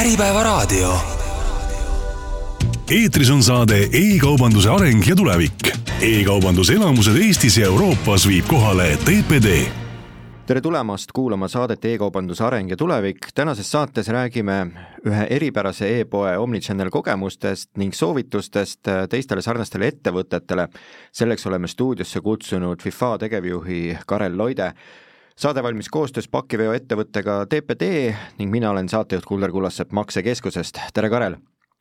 Äripäevaraadio. eetris on saade E-kaubanduse areng ja tulevik e. e-kaubanduse elamused Eestis ja Euroopas viib kohale TPD tere tulemast kuulama saadet E-kaubanduse areng ja tulevik. tänases saates räägime ühe eripärase e-poe Omnichannel kogemustest ning soovitustest teistele sarnastele ettevõtetele. selleks oleme stuudiosse kutsunud FIFA tegevjuhi Karel Loide saade valmis koostöös pakiveoettevõttega TPD ning mina olen saatejuht Kuldar Kullasepp Maksekeskusest, tere Karel!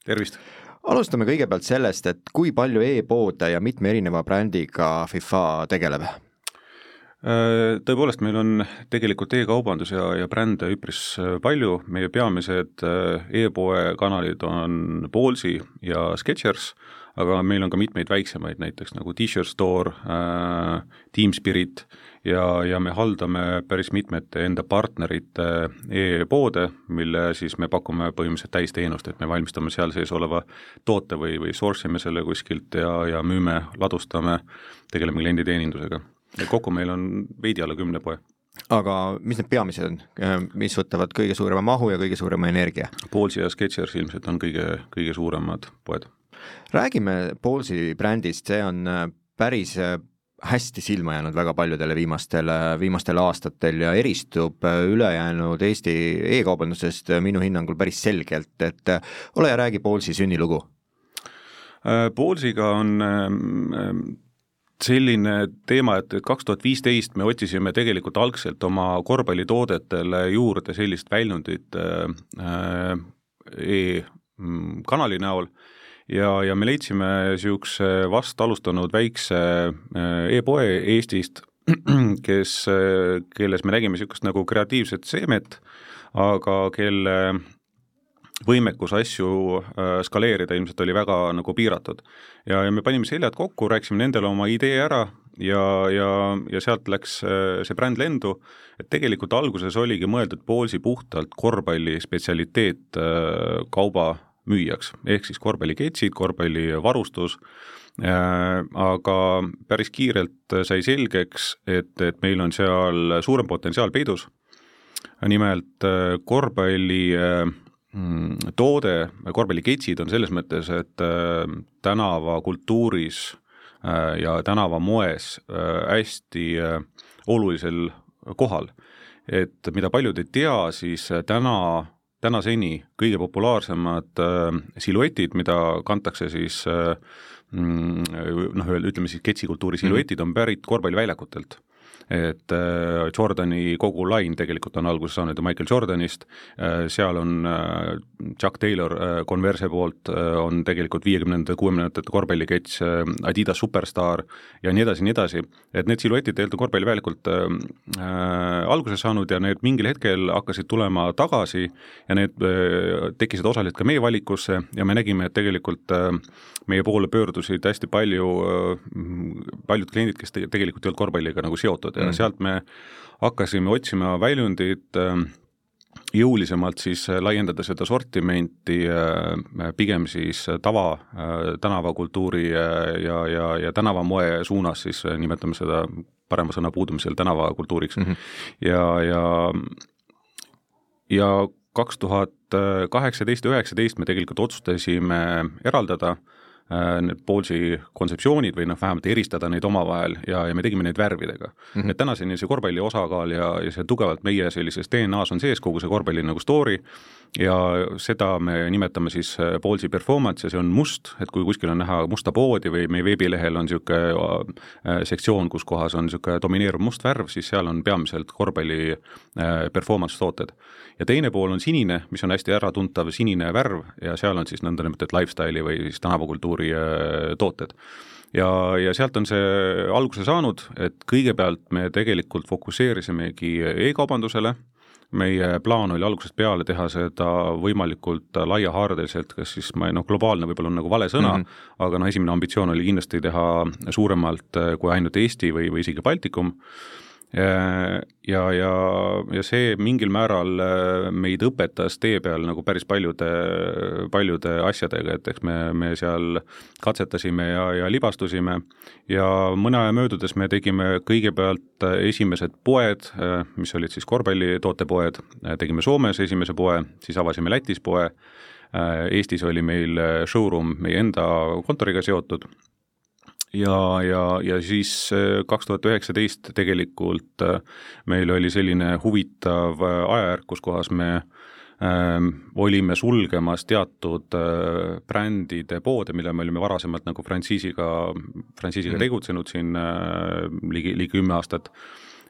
tervist! alustame kõigepealt sellest, et kui palju e-poode ja mitme erineva brändiga FIFA tegeleb? Äh, tõepoolest, meil on tegelikult e-kaubandus ja, ja brände üpris äh, palju, meie peamised äh, e-poe kanalid on Ballsy ja Skechers, aga meil on ka mitmeid väiksemaid, näiteks nagu T-shirt store äh,, Team Spirit ja, ja me haldame päris mitmete enda partnerite e-poode, mille siis me pakume põhimõtteliselt täisteenust, et me valmistame seal sees oleva toote või, või source ime selle kuskilt ja, ja müüme, ladustame, tegeleme klienditeenindusega kokku meil on veidi alla kümne poe aga mis need peamised on, mis võtavad kõige suurema mahu ja kõige suurema energia? Ballsy ja Skechers ilmselt on kõige, kõige suuremad poed. räägime Ballsy brändist, see on äh, päris äh, hästi silma jäänud väga paljudele viimastel, äh, viimastel aastatel ja eristub ülejäänud Eesti e-kaubandusest minu hinnangul päris selgelt, et ole ja räägi Ballsy sünnilugu. Ballsy'ga on ähm, selline teema, et, kaks tuhat viisteist me otsisime tegelikult algselt oma korvpallitoodetele juurde sellist väljundit äh, äh e-kanali näol ja, ja me leidsime niisuguse vast alustanud väikse äh, e-poe Eestist, kes, äh, kelles me nägime niisugust nagu kreatiivset seemet, aga kelle võimekus asju äh, skaleerida ilmselt oli väga nagu piiratud. ja, ja me panime seljad kokku, rääkisime nendele oma idee ära ja, ja, ja sealt läks see bränd lendu, et tegelikult alguses oligi mõeldud Ballsi puhtalt korvpalli spetsialiteet kauba müüjaks, ehk siis korvpalliketsid, korvpallivarustus. Äh,, aga päris kiirelt sai selgeks, et, et meil on seal suurem potentsiaal peidus, nimelt äh, korvpalli äh, Mm, toode, korvpalliketsid on selles mõttes, et tänavakultuuris ja tänavamoes hästi olulisel kohal. et mida paljud ei tea, siis täna, tänaseni kõige populaarsemad siluetid, mida kantakse siis mm, noh, ütleme siis ketsikultuuri siluetid on pärit korvpalliväljakutelt et äh, Jordani kogu lain tegelikult on alguse saanud ju Michael Jordanist, äh, seal on äh, Chuck Taylor Converse poolt on tegelikult viiekümnendate, kuuekümnendate korvpallikets, Adidas Superstar ja nii edasi, nii edasi, et need siluetid tegelikult on korvpalliväljakult äh, alguse saanud ja need mingil hetkel hakkasid tulema tagasi ja need äh, tekkisid osaliselt ka meie valikusse ja me nägime, et tegelikult äh, meie poole pöördusid hästi palju äh,, paljud kliendid, kes te tegelikult ei olnud korvpalliga nagu seotud ja mm. sealt me hakkasime otsima väljundit äh, jõulisemalt siis äh, laiendada seda sortimenti äh, pigem siis tava, tänavakultuuri ja, ja, ja tänavamoe suunas, siis nimetame seda parema sõna puudumisel tänavakultuuriks mm. -hmm. ja, ja, ja kaks tuhat kaheksateist üheksateist me tegelikult otsustasime eraldada äh, Äh, need Ballsi kontseptsioonid või noh, vähemalt eristada neid omavahel ja, ja me tegime neid värvidega mm. -hmm. et tänaseni see korvpalli osakaal ja, ja see tugevalt meie sellises DNA-s on sees, kogu see korvpalli nagu story, ja seda me nimetame siis äh, performance ja see on must, et kui kuskil on näha musta poodi või meie veebilehel on niisugune äh, sektsioon, kus kohas on niisugune domineeruv must värv, siis seal on peamiselt korvpalli performance tooted. Ja teine pool on sinine, mis on hästi äratuntav sinine värv ja seal on siis nõndanimetatud lifestyle'i või siis tänavakultuuri kultuuri äh, tooted. ja, ja sealt on see alguse saanud, et kõigepealt me tegelikult fokusseerisimegi e-kaubandusele, meie plaan oli algusest peale teha seda võimalikult laiahaardeliselt, kas siis ma ei noh, globaalne võib-olla on nagu vale sõna mm, -hmm. aga noh, esimene ambitsioon oli kindlasti teha suuremalt kui ainult Eesti või, või isegi Baltikum ja, ja, ja see mingil määral äh, meid õpetas tee peal nagu päris paljude, paljude asjadega, et eks me, me seal katsetasime ja, ja libastusime. Ja mõne aja möödudes me tegime kõigepealt esimesed poed, äh, mis olid siis korvpallitootepoed, tegime Soomes esimese poe, siis avasime Lätis poe, äh, Eestis oli meil showroom meie enda kontoriga seotud ja, ja, ja siis äh, kaks tuhat üheksateist tegelikult äh, meil oli selline huvitav äh, ajajärk, kus kohas me ähm, olime sulgemas teatud äh, brändide poode, mille me olime varasemalt nagu frantsiisiga, frantsiisiga mm. tegutsenud siin äh, ligi, ligi kümme aastat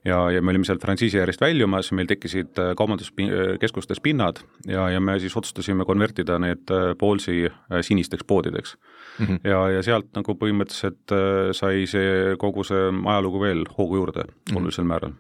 ja, ja me olime sealt frantsiisi järjest väljumas, meil tekkisid kaubanduskeskustes pinnad ja, ja me siis otsustasime konvertida need Paulsi sinisteks poodideks mm. -hmm. ja, ja sealt nagu põhimõtteliselt äh, sai see kogu see ajalugu veel hoogu juurde mm -hmm. olulisel määral.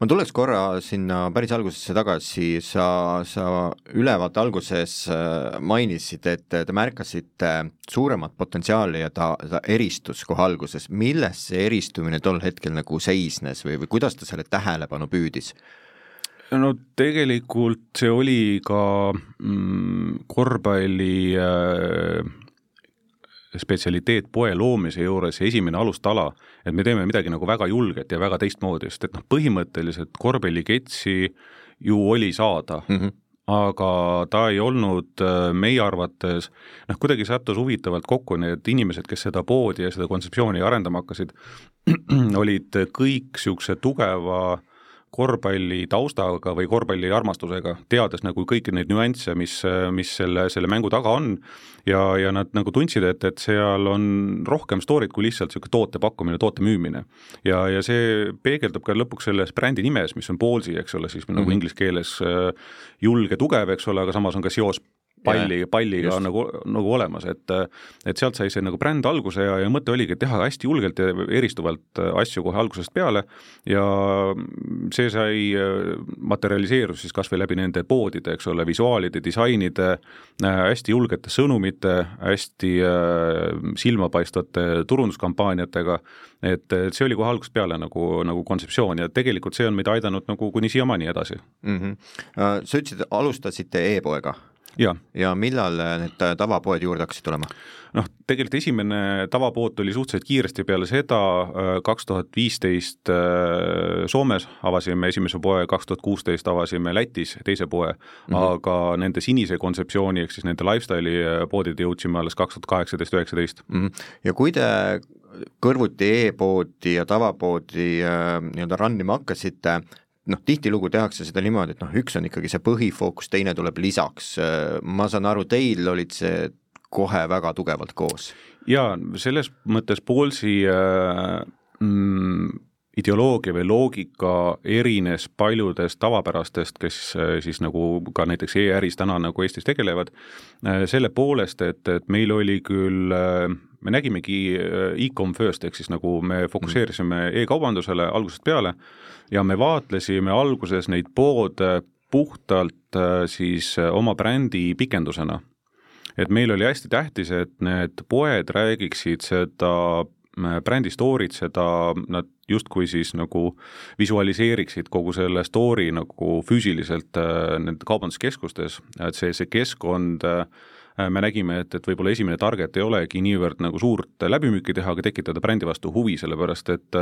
ma tuleks korra sinna päris algusesse tagasi, sa, sa ülevaate alguses äh, mainisid, et te märkasite suuremat potentsiaali ja ta, ta eristus kohe alguses, milles see eristumine tol hetkel nagu seisnes või, või kuidas ta selle tähelepanu püüdis? no tegelikult see oli ka mm, korvpalli äh, spetsialiteet poe loomise juures ja esimene alustala, et me teeme midagi nagu väga julget ja väga teistmoodi, sest et noh, põhimõtteliselt korvpalliketsi ju oli saada mm, -hmm aga ta ei olnud äh, meie arvates, noh kuidagi sattus huvitavalt kokku need inimesed, kes seda poodi ja seda kontseptsiooni arendama hakkasid, olid kõik niisuguse tugeva äh, korvpalli taustaga või korvpalli armastusega, teades nagu kõiki neid nüansse, mis, mis selle, selle mängu taga on ja, ja nad nagu tundsid, et, et seal on rohkem story't kui lihtsalt niisugune toote pakkumine, toote müümine. ja, ja see peegeldub ka lõpuks selles brändi nimes, mis on Ballsy, eks ole, siis mm -hmm. nagu mhm. inglise keeles äh, julge, tugev, eks ole, aga samas on ka seos palli, palliga on nagu, nagu olemas, et et sealt sai see nagu bränd alguse ja, ja mõte oligi teha hästi julgelt ja eristuvalt asju kohe algusest peale ja see sai, materialiseerus siis kas või läbi nende poodide, eks ole, visuaalide, disainide, hästi julgete sõnumite, hästi silmapaistvate turunduskampaaniatega, et see oli kohe algusest peale nagu, nagu kontseptsioon ja tegelikult see on meid aidanud nagu kuni siiamaani edasi mm. -hmm. sa ütlesid, alustasite e-poega ja, ja millal need tavapoed juurde hakkasid tulema? noh, tegelikult esimene tavapood tuli suhteliselt kiiresti peale seda, kaks tuhat viisteist äh, Soomes avasime esimese poe, kaks tuhat kuusteist avasime Lätis teise poe mm, -hmm. aga nende sinise kontseptsiooni ehk siis nende lifestyle'i äh, poodide jõudsime alles kaks tuhat kaheksateist, üheksateist. Mhm. ja kui te kõrvuti e-poodi ja tavapoodi äh, nii-öelda run ima hakkasite, noh, tihtilugu tehakse seda niimoodi, et noh, üks on ikkagi see põhifookus, teine tuleb lisaks, ma saan aru, teil olid see kohe väga tugevalt koos? jaa, selles mõttes Paulsi äh, mm, ideoloogia või loogika erines paljudest tavapärastest, kes äh, siis nagu ka näiteks e-äris täna nagu Eestis tegelevad, äh, selle poolest, et, et meil oli küll äh, me nägimegi e-com first, ehk siis nagu me fokusseerisime e-kaubandusele algusest peale ja me vaatlesime alguses neid poode puhtalt siis oma brändi pikendusena. Et meil oli hästi tähtis, et need poed räägiksid seda äh, brändi story't, seda nad justkui siis nagu visualiseeriksid kogu selle story nagu füüsiliselt äh, nende kaubanduskeskustes, et see, see keskkond äh, me nägime, et, et võib-olla esimene target ei olegi niivõrd nagu suurt läbimüüki teha, aga tekitada brändi vastu huvi, sellepärast et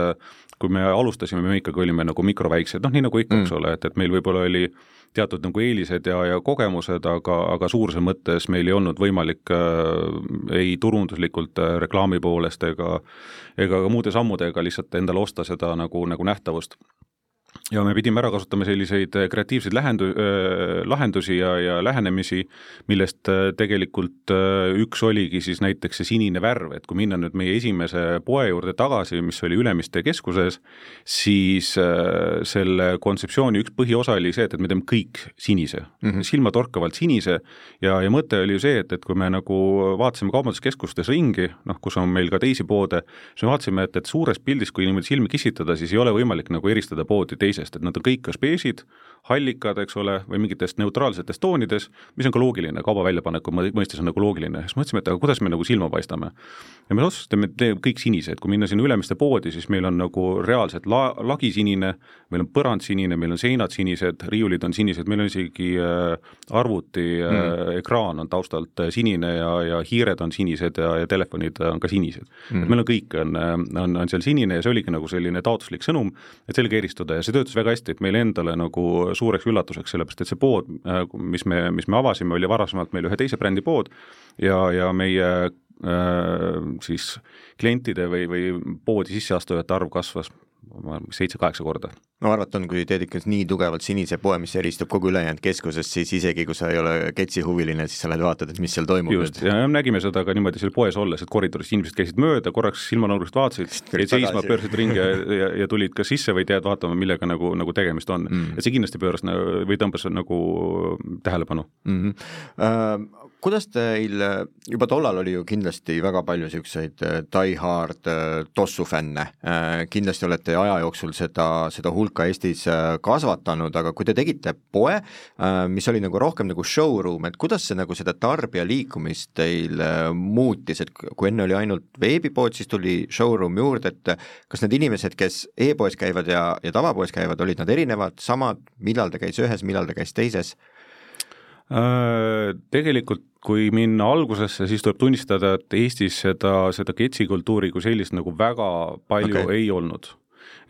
kui me alustasime, me ikkagi olime nagu mikroväiksed, noh nii nagu ikka mm., eks ole, et, et meil võib-olla oli teatud nagu eelised ja, ja kogemused, aga, aga suuruse mõttes meil ei olnud võimalik äh, ei turunduslikult äh, reklaami poolest ega ega ka muude sammudega lihtsalt endale osta seda nagu, nagu nähtavust ja me pidime ära kasutama selliseid äh, kreatiivseid lähendu-, äh, lahendusi ja, ja lähenemisi, millest äh, tegelikult üks oligi siis näiteks see sinine värv, et kui minna nüüd meie esimese poe juurde tagasi, mis oli Ülemiste keskuses, siis selle kontseptsiooni üks põhiosa oli see, et, et me teeme kõik sinise mm, -hmm. silmatorkavalt sinise ja, ja mõte oli ju see, et, et kui me nagu vaatasime kaubanduskeskustes ringi, noh, kus on meil ka teisi poode, siis me vaatasime, et, et suures pildis, kui niimoodi silmi kissitada, siis ei ole võimalik nagu eristada poodi teisest, et nad on kõik kas beežid, hallikad, eks ole, või mingites neutraalsetes toonides, mis on ka loogiline, kauba väljapaneku mõistes on nagu loogiline, siis mõtlesime, et aga kuidas me nagu silma paistame. ja me otsustasime, et teeme kõik sinised, kui minna sinna Ülemiste poodi, siis meil on nagu reaalselt la-, lagi sinine, meil on põrand sinine, meil on seinad sinised, riiulid on sinised, meil on isegi äh, arvuti äh, mm. ekraan on taustalt äh, sinine ja, ja hiired on sinised ja, ja telefonid on ka sinised mm.. et meil on kõik, on, on, on seal sinine ja see oligi nagu selline taotluslik sõnum, et sellega eristuda ja see töötas väga hästi, et meile endale nagu suureks üllatuseks, sellepärast et see pood, äh, mis me, mis me avasime, oli varasemalt meil ühe teise brändi pood ja, ja meie äh, siis klientide või, või poodi sisseastujate arv kasvas ma arvan, seitse-kaheksa korda. no arvata on, kui teed ikka nii tugevalt sinise poe, mis eristub kogu ülejäänud keskusest, siis isegi kui sa ei ole ketsi huviline, siis sa lähed vaatad, et mis seal toimub. just, ja nägime seda ka niimoodi seal poes olles, et koridoris inimesed käisid mööda, korraks silmanurgast vaatasid, jäid seisma, pöörasid ringi ja, ja, ja tulid kas sisse või jääd vaatama, millega nagu, nagu tegemist on mm.. et see kindlasti pööras või tõmbas nagu tähelepanu mm. -hmm. Uh, kuidas teil, juba tollal oli ju kindlasti väga palju niisuguseid äh, die-hard äh, tossu fänne, äh, kindlasti olete aja jooksul seda, seda hulka Eestis kasvatanud, aga kui te tegite poe, mis oli nagu rohkem nagu showroom, et kuidas see nagu seda tarbija liikumist teil muutis, et kui enne oli ainult veebipood, siis tuli showroom juurde, et kas need inimesed, kes e-poes käivad ja, ja tavapoes käivad, olid nad erinevad, samad, millal ta käis ühes, millal ta käis teises? Tegelikult kui minna algusesse, siis tuleb tunnistada, et Eestis seda, seda ketsikultuuri kui sellist nagu väga palju okay. ei olnud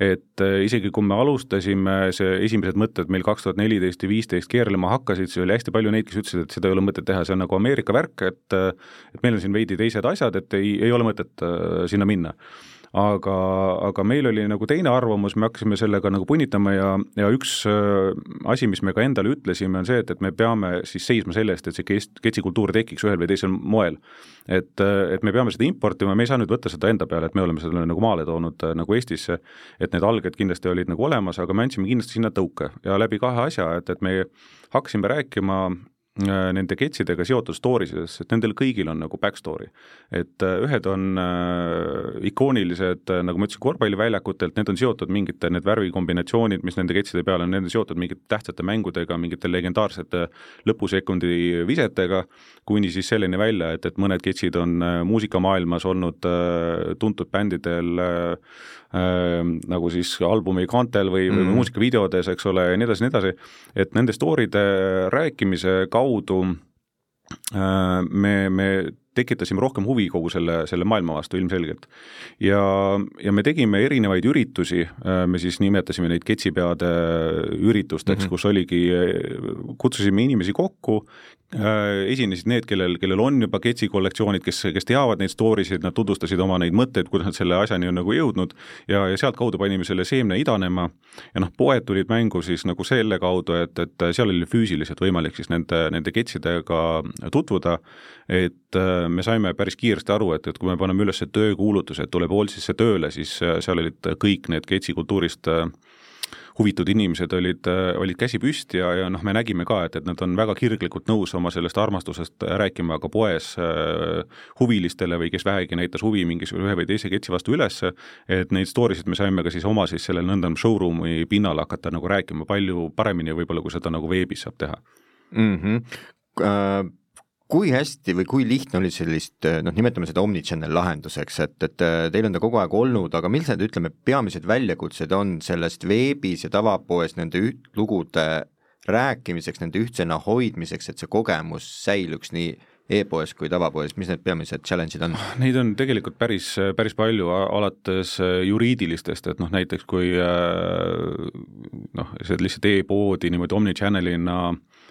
et äh, isegi kui me alustasime, see esimesed mõtted meil kaks tuhat neliteist ja viisteist keerlema hakkasid, siis oli hästi palju neid, kes ütlesid, et seda ei ole mõtet teha, see on nagu Ameerika värk, et äh, et meil on siin veidi teised asjad, et ei, ei ole mõtet äh, sinna minna aga, aga meil oli nagu teine arvamus, me hakkasime sellega nagu punnitama ja, ja üks äh, asi, mis me ka endale ütlesime, on see, et, et me peame siis seisma selle eest, et see kest-, ketsikultuur tekiks ühel või teisel moel. et, äh, et me peame seda importima, me ei saa nüüd võtta seda enda peale, et me oleme selle nagu maale toonud äh, nagu Eestisse, et need alged kindlasti olid nagu olemas, aga me andsime kindlasti sinna tõuke ja läbi kahe asja, et, et me hakkasime rääkima nende ketsidega seotud story sidest, et nendel kõigil on nagu back story. et äh, ühed on äh, ikoonilised, nagu ma ütlesin, korvpalliväljakutelt, need on seotud mingite, need värvikombinatsioonid, mis nende ketside peal on, need on seotud mingite tähtsate mängudega, mingite legendaarsete lõpusekundi visetega, kuni siis selleni välja, et, et mõned ketsid on muusikamaailmas olnud tuntud bändidel äh, nagu siis albumi kaantel või, või mm. muusikavideodes, eks ole, ja nii edasi, nii edasi, et nende story'de rääkimise kaudu äh, me, me tekitasime rohkem huvi kogu selle, selle maailma vastu ilmselgelt. ja, ja me tegime erinevaid üritusi, äh, me siis nimetasime neid ketsipeade üritusteks mm, -hmm. kus oligi, kutsusime inimesi kokku, Äh, esinesid need, kellel, kellel on juba Ketsi kollektsioonid, kes, kes teavad neid story sid, nad tutvustasid oma neid mõtteid, kuidas nad selle asjani on nagu jõudnud ja, ja sealtkaudu panime selle seemne idanema ja noh, poed tulid mängu siis nagu selle kaudu, et, et seal oli füüsiliselt võimalik siis nende, nende Ketsidega tutvuda, et äh, me saime päris kiiresti aru, et, et kui me paneme üles töökuulutuse, et tuleb Olsisse tööle, siis seal olid kõik need Ketsi kultuurist äh, huvitud inimesed olid, olid käsi püsti ja, ja noh, me nägime ka, et, et nad on väga kirglikult nõus oma sellest armastusest rääkima ka poes äh, huvilistele või kes vähegi näitas huvi mingisuguse ühe või teise ketsi vastu üles, et neid story sid me saime ka siis oma siis sellel nõnda showroom'i pinnal hakata nagu rääkima palju paremini võib-olla, kui seda nagu veebis saab teha mm. -hmm. Kui hästi või kui lihtne oli sellist noh, nimetame seda omnichannel lahenduseks, et, et teil on ta kogu aeg olnud, aga mis need, ütleme, peamised väljakutsed on sellest veebis ja tavapoes nende üht, lugude rääkimiseks, nende ühtsena hoidmiseks, et see kogemus säiluks nii e-poes kui tavapoes, mis need peamised challenge'id on? Neid on tegelikult päris, päris palju, alates juriidilistest, et noh, näiteks kui noh, see lihtsalt e-poodi niimoodi omnichannel'ina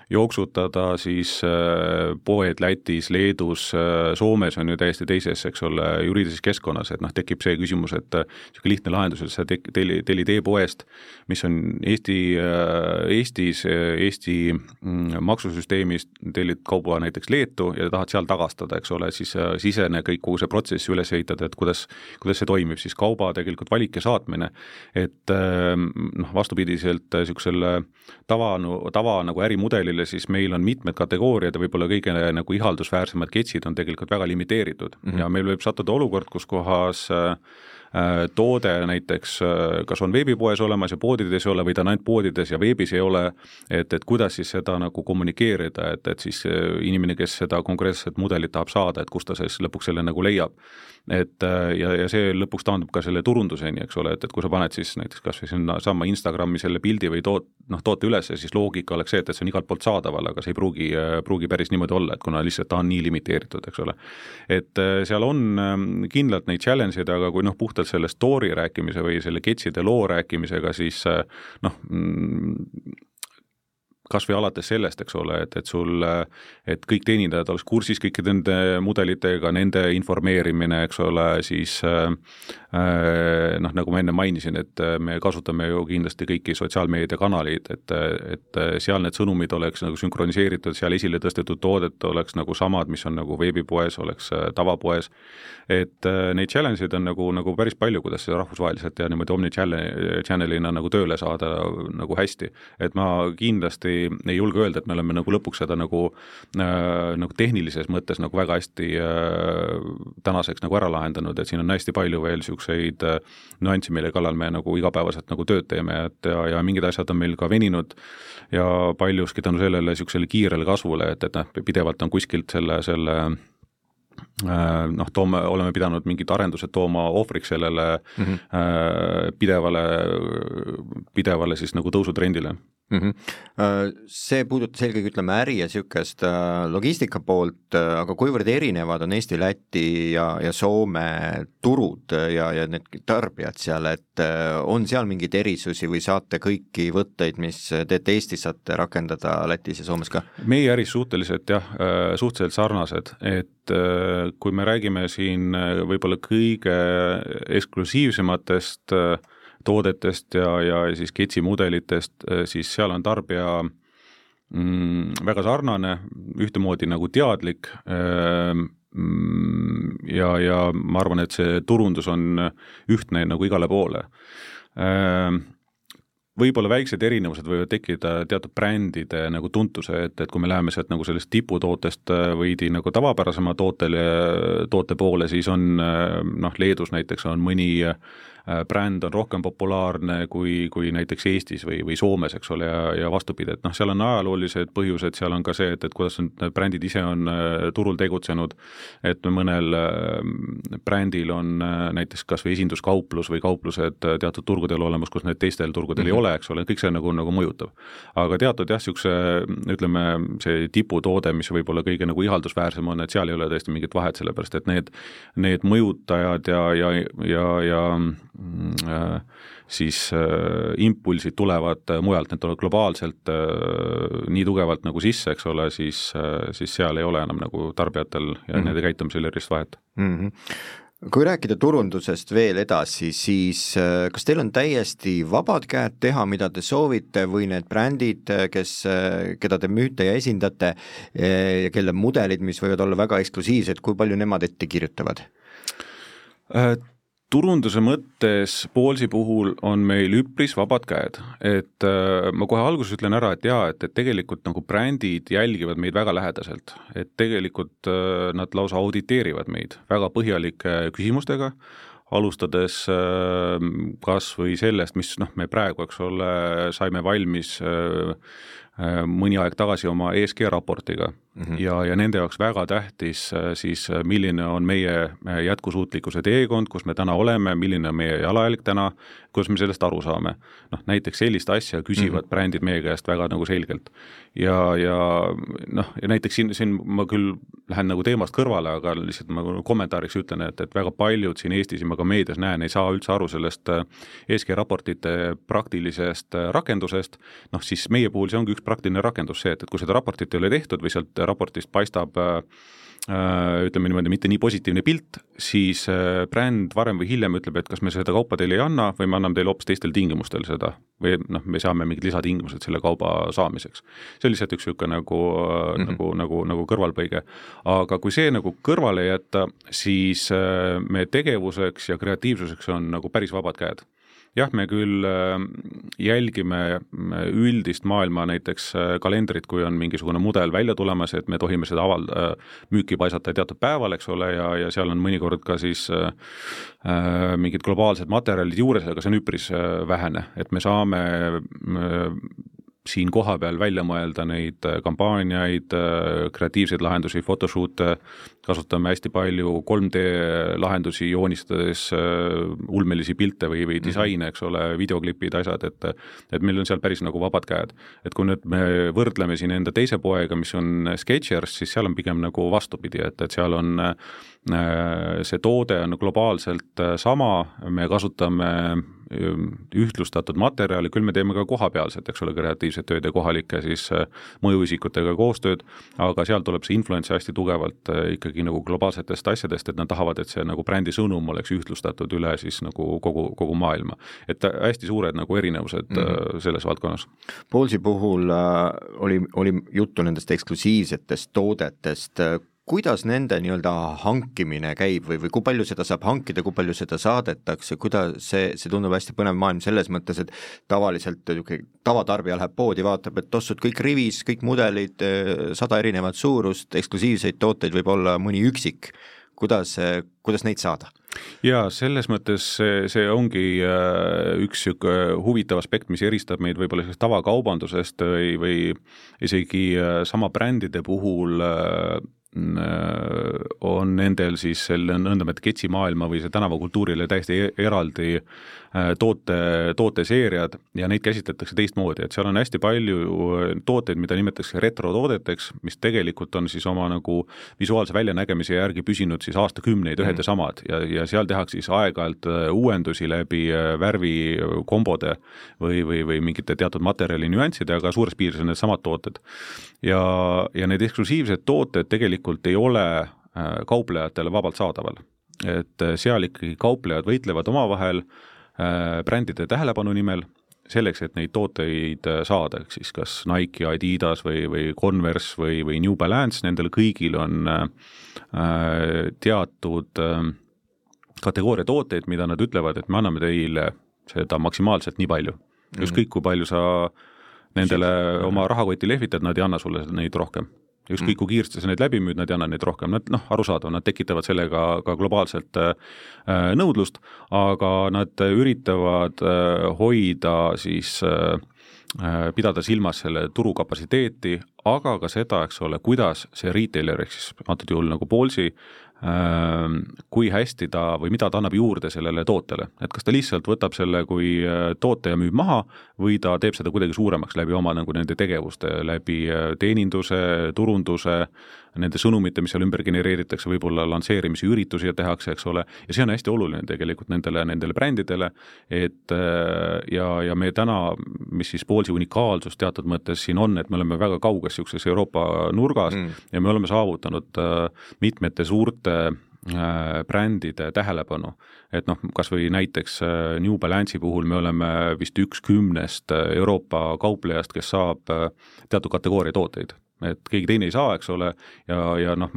jooksutada, siis äh, poed Lätis, Leedus, äh, Soomes on ju täiesti teises, eks ole, juriidilises keskkonnas, et noh, tekib see küsimus, et äh, niisugune lihtne lahendus, et sa tek-, telli, tellid e-poest, mis on Eesti, Eestis, Eesti mm, maksusüsteemis, tellid kauba näiteks Leetu ja tahad seal tagastada, eks ole, siis sisene kõik, kogu see protsess üles ehitada, et kuidas, kuidas see toimib, siis kauba tegelikult valik ja saatmine, et noh, vastupidiselt niisugusele tava, tava nagu ärimudelile, meile, siis meil on mitmed kategooriad ja võib-olla kõige nagu ihaldusväärsemad ketsid on tegelikult väga limiteeritud mm -hmm. ja meil võib sattuda olukord, kus kohas äh, toode näiteks kas on veebipoes olemas ja poodides ei ole või ta on ainult poodides ja veebis ei ole, et, et kuidas siis seda nagu kommunikeerida, et, et siis inimene, kes seda konkreetset mudelit tahab saada, et kust ta siis lõpuks selle nagu leiab et äh, ja, ja see lõpuks taandub ka selle turunduseni, eks ole, et, et kui sa paned siis näiteks kas või sinna sama Instagrami selle pildi või toot-, noh, toote üles, siis loogika oleks see, et, et see on igalt poolt saadaval, aga see ei pruugi, äh, pruugi päris niimoodi olla, et kuna lihtsalt ta on nii limiteeritud, eks ole. et äh, seal on ähm, kindlalt neid challenge eid, aga kui noh, puhtalt selle story rääkimise või selle ketside loo rääkimisega, siis noh, mm, kas või alates sellest, eks ole, et, et sul, et kõik teenindajad oleks kursis kõikide nende mudelitega, nende informeerimine, eks ole, siis äh, noh, nagu ma enne mainisin, et me kasutame ju kindlasti kõiki sotsiaalmeediakanaleid, et, et seal need sõnumid oleks nagu sünkroniseeritud, seal esile tõstetud toodet oleks nagu samad, mis on nagu veebipoes, oleks äh, tavapoes, et äh, neid challenge eid on nagu, nagu päris palju, kuidas seda rahvusvaheliselt ja niimoodi omni-channel'ina nagu tööle saada nagu hästi, et ma kindlasti ei, ei julge öelda, et me oleme nagu lõpuks seda nagu äh,, nagu tehnilises mõttes nagu väga hästi äh, tänaseks nagu ära lahendanud, et siin on hästi palju veel niisuguseid äh, nüansse, mille kallal me nagu igapäevaselt nagu tööd teeme, et ja, ja mingid asjad on meil ka veninud ja paljuski tänu sellele niisugusele kiirele kasvule, et, et noh, pidevalt on kuskilt selle, selle äh, noh, toome, oleme pidanud mingid arendused tooma ohvriks sellele mm -hmm. pidevale, pidevale siis nagu tõusutrendile mm. -hmm. See puudutas eelkõige ütleme äri ja niisugust äh, logistika poolt, äh, aga kuivõrd erinevad on Eesti, Läti ja, ja Soome turud ja, ja need tarbijad seal, et on seal mingeid erisusi või saate kõiki võtteid, mis teete Eestis, saate rakendada Lätis ja Soomes ka? meie äris suhteliselt jah, suhteliselt sarnased, et kui me räägime siin võib-olla kõige eksklusiivsematest äh, toodetest ja, ja siis Ketsi mudelitest, äh, siis seal on tarbija mm, väga sarnane, ühtemoodi nagu teadlik ähm, mm, ja, ja ma arvan, et see turundus on ühtne nagu igale poole. Ähm, võib-olla väiksed erinevused võivad tekkida teatud brändide nagu tuntuse, et, et kui me läheme sealt nagu sellest tiputootest veidi nagu tavapärasema tootele, toote poole, siis on noh, Leedus näiteks on mõni bränd on rohkem populaarne kui, kui näiteks Eestis või, või Soomes, eks ole, ja, ja vastupidi, et noh, seal on ajaloolised põhjused, seal on ka see, et, et kuidas need brändid ise on äh, turul tegutsenud, et mõnel äh, brändil on näiteks kas või esinduskauplus või kauplused teatud turgudel olemas, kus need teistel turgudel mm -hmm. ei mhm. ole, eks ole, kõik see nagu, nagu mõjutab. aga teatud jah, niisuguse ütleme, see tiputoode, mis võib-olla kõige nagu ihaldusväärsem on, et seal ei ole tõesti mingit vahet, sellepärast et need, need mõjutajad ja, ja, ja, ja äh, siis äh, impulsid tulevad äh, mujalt, need tulevad globaalselt nii tugevalt nagu sisse, eks ole, siis, siis seal ei ole enam nagu tarbijatel ja mm -hmm. nende käitumisel erilist vahet mm. -hmm kui rääkida turundusest veel edasi, siis kas teil on täiesti vabad käed teha, mida te soovite või need brändid, kes, keda te müüte ja esindate ja kelle mudelid, mis võivad olla väga eksklusiivsed, kui palju nemad ette kirjutavad? Turunduse mõttes Poolsi puhul on meil üpris vabad käed, et äh, ma kohe alguses ütlen ära, et jaa, et, et tegelikult nagu brändid jälgivad meid väga lähedaselt, et tegelikult äh, nad lausa auditeerivad meid väga põhjalike küsimustega, alustades äh, kas või sellest, mis noh, me praegu, eks ole, saime valmis mõni aeg tagasi oma ESG raportiga mm -hmm. ja, ja nende jaoks väga tähtis äh, siis, äh, milline on meie äh, jätkusuutlikkuse teekond, kus me täna oleme, milline on meie jalajälg täna, kuidas me sellest aru saame. noh, näiteks sellist asja küsivad mm -hmm. brändid meie käest väga nagu selgelt. ja, ja noh, ja näiteks siin, siin ma küll lähen nagu teemast kõrvale, aga lihtsalt ma kommentaariks ütlen, et, et väga paljud siin Eestis ja ma ka meedias näen, ei saa üldse aru sellest ESG raportite praktilisest rakendusest, noh siis meie puhul see ongi üks praktiline rakendus, see, et, et kui seda raportit ei ole tehtud või sealt raportist paistab äh, äh, ütleme niimoodi, mitte nii positiivne pilt, siis äh, bränd varem või hiljem ütleb, et kas me seda kaupa teile ei anna või me anname teile hoopis teistel tingimustel seda või noh, me saame mingid lisatingimused selle kauba saamiseks. see on lihtsalt üks niisugune nagu mm, -hmm. nagu, nagu, nagu kõrvalpõige. aga kui see nagu kõrvale jätta, siis me tegevuseks ja kreatiivsuseks on nagu päris vabad käed jah, me küll jälgime üldist maailma näiteks kalendrit, kui on mingisugune mudel välja tulemas, et me tohime seda aval-, müüki paisata teatud päeval, eks ole, ja, ja seal on mõnikord ka siis äh, mingid globaalsed materjalid juures, aga see on üpris vähene, et me saame siin kohapeal välja mõelda neid äh, kampaaniaid, äh, kreatiivseid lahendusi, photoshoot'e, kasutame hästi palju 3D lahendusi, joonistades äh, ulmelisi pilte või, või mhm. disaine, eks ole, videoklipid, asjad, et et meil on seal päris nagu vabad käed. et kui nüüd me võrdleme siin enda teise poega, mis on Sketchers, siis seal on pigem nagu vastupidi, et, et seal on see toode on globaalselt sama, me kasutame ühtlustatud materjali, küll me teeme ka kohapealset, eks ole, kreatiivset tööd ja kohalike siis äh, mõjuisikutega koostööd, aga seal tuleb see influence hästi tugevalt äh, ikkagi nagu globaalsetest asjadest, et nad tahavad, et see nagu brändi sõnum oleks ühtlustatud üle siis nagu kogu, kogu maailma. et hästi suured nagu erinevused mm -hmm. selles valdkonnas. Poolsi puhul äh, oli, oli juttu nendest eksklusiivsetest toodetest, kuidas nende nii-öelda hankimine käib või, või kui palju seda saab hankida, kui palju seda saadetakse, kuidas see, see tundub hästi põnev maailm selles mõttes, et tavaliselt niisugune tavatarbija läheb poodi, vaatab, et tossud kõik rivis, kõik mudelid, sada erinevat suurust, eksklusiivseid tooteid võib olla mõni üksik, kuidas, kuidas neid saada? jaa, selles mõttes see, see ongi äh, üks niisugune huvitav aspekt, mis eristab meid võib-olla sellest tavakaubandusest või, või isegi sama brändide puhul on nendel siis selle nõndamoodi ketsimaailma või see tänavakultuurile täiesti e-, eraldi äh, toote, tooteseeriad ja neid käsitletakse teistmoodi, et seal on hästi palju äh, tooteid, mida nimetatakse retrotoodeteks, mis tegelikult on siis oma nagu visuaalse väljanägemise järgi püsinud siis aastakümneid ühed mm. ja samad ja, ja seal tehakse siis aeg-ajalt uuendusi läbi värvikombode või, või, või mingite teatud materjali nüansside, aga suures piires on needsamad tooted. ja, ja need eksklusiivsed tooted tegelikult ei ole äh, kauplejatele vabalt saadaval. et äh, seal ikkagi kauplejad võitlevad omavahel äh, brändide tähelepanu nimel, selleks, et neid tooteid saada, ehk siis kas Nike, Adidas või, või Converse või, või New Balance, nendel kõigil on teatud kategooria tooteid, mida nad ütlevad, et me anname teile seda maksimaalselt nii palju mm. -hmm. ükskõik, kui palju sa nendele oma rahakotti lehvitad, nad ei anna sulle neid rohkem ükskõik mm. kui kiiresti sa neid läbi müüd, nad ei anna neid rohkem, nad noh, arusaadav, nad tekitavad sellega ka globaalselt äh, nõudlust, aga nad üritavad äh, hoida siis äh, äh pidada silmas selle turu kapatsiteeti, aga ka seda, eks ole, kuidas see retailer ehk siis antud juhul nagu Ehm, kui hästi ta või mida ta annab juurde sellele tootele, et kas ta lihtsalt võtab selle kui toote ja müüb maha või ta teeb seda kuidagi suuremaks läbi oma nagu nende tegevuste, läbi teeninduse, turunduse, nende sõnumite, mis seal ümber genereeritakse, võib-olla lansseerimise üritusi tehakse, eks ole, ja see on hästi oluline tegelikult nendele, nendele brändidele, et äh, ja, ja me täna, mis siis Poolsi unikaalsus teatud mõttes siin on, et me oleme väga kauges niisuguses Euroopa nurgas mm. ja me oleme saavutanud mitmete suurte äh, brändide tähelepanu. et noh, kas või näiteks äh, New Balance'i puhul me oleme vist üks kümnest äh, Euroopa kauplejast, kes saab teatud kategooria tooteid et keegi teine ei saa, eks ole, ja, ja noh,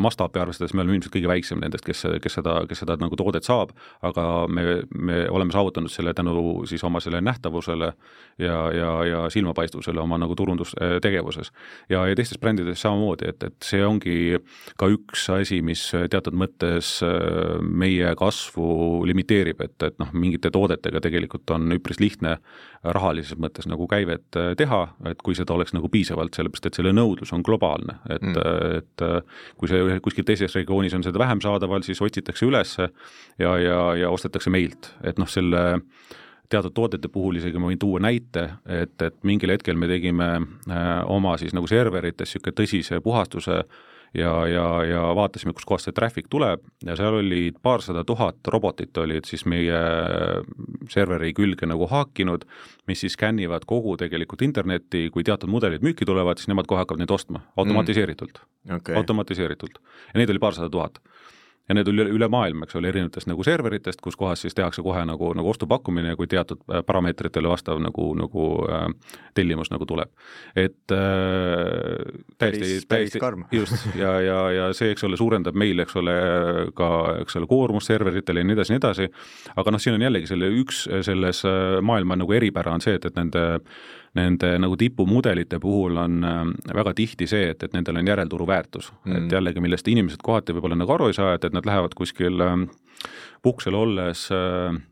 mastaapi arvestades me oleme ilmselt kõige väiksem nendest, kes, kes seda, kes seda nagu toodet saab, aga me, me oleme saavutanud selle tänu siis oma selle nähtavusele ja, ja, ja silmapaistvusele oma nagu turundustegevuses. ja, ja teistes brändides samamoodi, et, et see ongi ka üks asi, mis teatud mõttes äh, meie kasvu limiteerib, et, et noh, mingite toodetega tegelikult on üpris lihtne rahalises mõttes nagu käivet äh, teha, et kui seda oleks nagu piisavalt, sellepärast et selle nõudlus on globaalne, et mm., et äh, kui see kuskil teises regioonis on seda vähem saadaval, siis otsitakse üles ja, ja, ja ostetakse meilt, et noh, selle teatud toodete puhul isegi ma võin tuua näite, et, et mingil hetkel me tegime äh, oma siis nagu serverites niisugune tõsise puhastuse äh, ja, ja, ja vaatasime, kuskohast see traffic tuleb ja seal oli paarsada tuhat robotit olid siis meie serveri külge nagu haakinud, mis siis skännivad kogu tegelikult internetti, kui teatud mudelid müüki tulevad, siis nemad kohe hakkavad neid ostma automatiseeritult mm., okay. automatiseeritult ja neid oli paarsada tuhat ja need üle, üle maailma, eks ole, erinevatest nagu serveritest, kus kohas siis tehakse kohe nagu, nagu ostupakkumine, kui teatud äh, parameetritele vastav nagu, nagu äh, tellimus nagu tuleb. et äh, täiesti, täiesti, just, ja, ja, ja see, eks ole, suurendab meil, eks ole, ka, eks ole, koormust serveritele ja nii edasi, nii edasi, aga noh, siin on jällegi selle üks selles äh, maailma nagu eripära on see, et, et nende nende nagu tipumudelite puhul on äh, väga tihti see, et, et nendel on järelturu väärtus mm., et jällegi, millest inimesed kohati võib-olla nagu aru ei saa, et, et nad lähevad kuskil äh, puhkusel olles äh,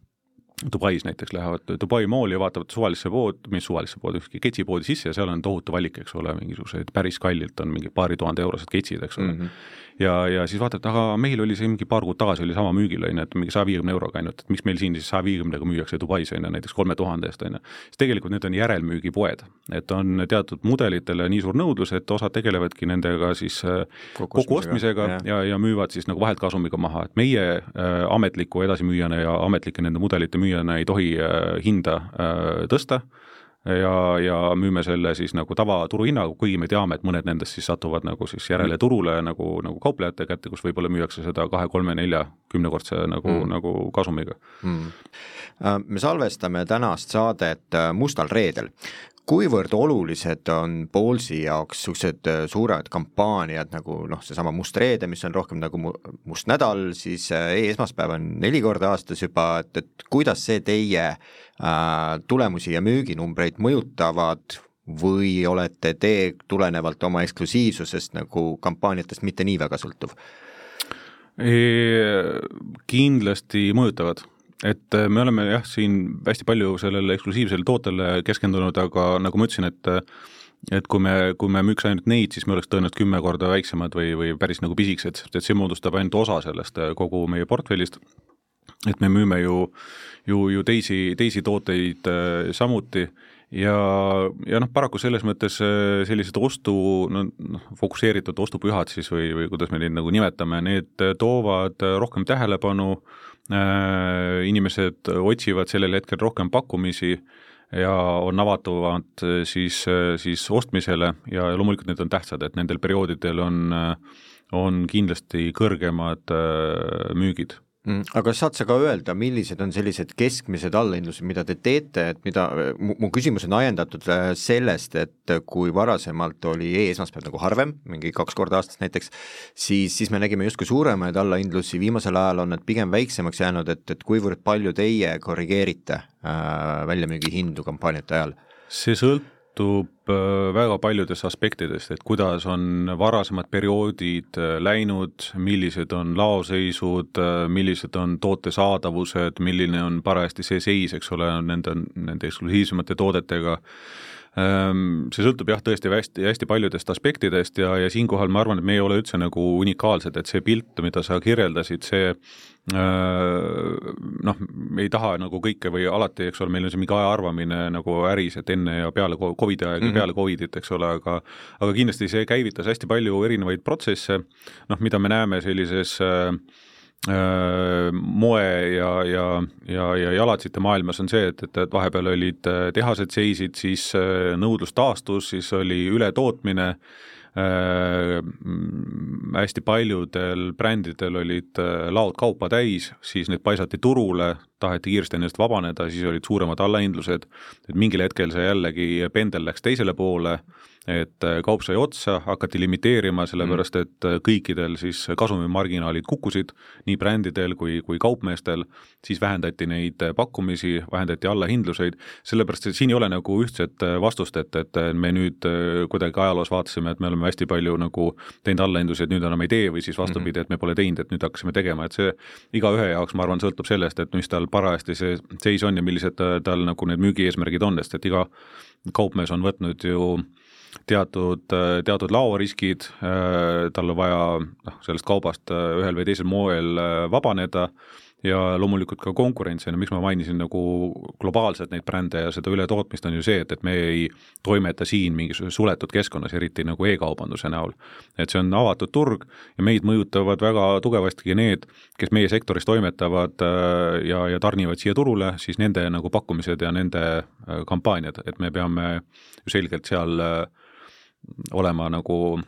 Dubais näiteks lähevad Dubai mooli ja vaatavad suvalisse pood, mis suvalisse poodi, ükski ketsipoodi sisse ja seal on tohutu valik, eks ole, mingisuguseid päris kallilt on mingi paari tuhande eurosed ketsid, eks ole mm. -hmm ja, ja siis vaatad, aga meil oli see mingi paar kuud tagasi oli sama müügil, on ju, et mingi saja viiekümne euroga ainult, et miks meil siin siis saja viiekümnega müüakse Dubais, on ju, näiteks kolme tuhande eest, on ju. siis tegelikult need on järelmüügipoed, et on teatud mudelitele nii suur nõudlus, et osad tegelevadki nendega siis äh, kokkuostmisega ja, ja, ja müüvad siis nagu vahelt kasumiga maha, et meie äh, ametliku edasimüüjana ja ametlike nende mudelite müüjana ei tohi äh, hinda äh, tõsta. äh,, ja, ja müüme selle siis nagu tavaturuhinnaga, kuigi me teame, et mõned nendest siis satuvad nagu siis järele turule nagu, nagu kauplejate kätte, kus võib-olla müüakse seda kahe, kolme, nelja, kümnekordse nagu mm., nagu kasumiga. Mm.. Äh, me salvestame tänast saadet äh, Mustal reedel kuivõrd olulised on Ballsi jaoks niisugused äh, suured kampaaniad nagu noh, seesama Must reede, mis on rohkem nagu must nädal, siis äh, e-esmaspäev on neli korda aastas juba, et, et kuidas see teie äh, tulemusi ja müüginumbreid mõjutavad või olete te tulenevalt oma eksklusiivsusest nagu kampaaniatest mitte nii väga sõltuv? kindlasti mõjutavad et äh, me oleme jah, siin hästi palju sellele eksklusiivsele tootele keskendunud, aga nagu ma ütlesin, et et kui me, kui me müüks ainult neid, siis me oleks tõenäoliselt kümme korda väiksemad või, või päris nagu pisikesed, sest et see moodustab ainult osa sellest äh, kogu meie portfellist. et me müüme ju, ju, ju teisi, teisi tooteid äh, samuti ja, ja noh, paraku selles mõttes sellised ostu, no noh, fokusseeritud ostupühad siis või, või kuidas me neid nagu nimetame, need toovad rohkem tähelepanu äh, Äh, inimesed otsivad sellel hetkel rohkem pakkumisi ja on avatumad siis, siis ostmisele ja loomulikult need on tähtsad, et nendel perioodidel on, on kindlasti kõrgemad äh, müügid aga saad sa ka öelda, millised on sellised keskmised allahindlused, mida te teete, et mida, mu küsimus on ajendatud äh, sellest, et kui varasemalt oli e-esmaspäev nagu harvem, mingi kaks korda aastas näiteks, siis, siis me nägime justkui suuremaid allahindlusi, viimasel ajal on need pigem väiksemaks jäänud, et, et kuivõrd palju teie korrigeerite äh, väljamüügihindu kampaaniate ajal? see sõlt-, sõltub väga paljudest aspektidest, et kuidas on varasemad perioodid äh, läinud, millised on laoseisud, äh, millised on toote saadavused, milline on parajasti see seis, eks ole, nende, nende eksklusiivsemate toodetega Ehm, see sõltub jah, tõesti hästi, hästi paljudest aspektidest ja, ja siinkohal ma arvan, et me ei ole üldse nagu unikaalsed, et see pilt, mida sa kirjeldasid, see noh, ei taha nagu kõike või alati, eks ole, meil on see mingi aja arvamine nagu äris, et enne ja peale Covidi aega mm -hmm. Peale Covidit, eks ole, aga aga kindlasti see käivitas hästi palju erinevaid protsesse, noh, mida me näeme sellises äh, moe ja, ja, ja, ja jalatsite maailmas on see, et, et, et vahepeal olid tehased seisid, siis nõudlus taastus, siis oli ületootmine äh,, hästi paljudel brändidel olid laod kaupa täis, siis need paisati turule, taheti kiiresti nendest vabaneda, siis olid suuremad allahindlused, et mingil hetkel see jällegi pendel läks teisele poole et äh, kaup sai otsa, hakati limiteerima, sellepärast mm. et äh, kõikidel siis kasumimarginaalid kukkusid, nii brändidel kui, kui kaupmeestel, siis vähendati neid äh, pakkumisi, vähendati allahindluseid, sellepärast et siin ei ole nagu ühtset vastust, et, et me nüüd kuidagi ajaloos vaatasime, et me oleme hästi palju nagu teinud allahindlusi, et nüüd enam ei tee või siis vastupidi, mhm. et me pole teinud, et nüüd hakkasime tegema, et see igaühe jaoks, ma arvan, sõltub sellest, et mis tal parajasti see seis on ja millised tal nagu need müügieesmärgid on, sest et iga kaupmees on võtnud ju teatud, teatud laoriskid, tal on vaja noh, sellest kaubast ühel või teisel moel vabaneda ja loomulikult ka konkurents on ju, miks ma mainisin nagu globaalselt neid brände ja seda ületootmist, on ju see, et, et me ei toimeta siin mingisuguses suletud keskkonnas, eriti nagu e-kaubanduse näol. et see on avatud turg ja meid mõjutavad väga tugevasti need, kes meie sektoris toimetavad ja, ja tarnivad siia turule, siis nende nagu pakkumised ja nende kampaaniad, et me peame ju selgelt seal äh, olema nagu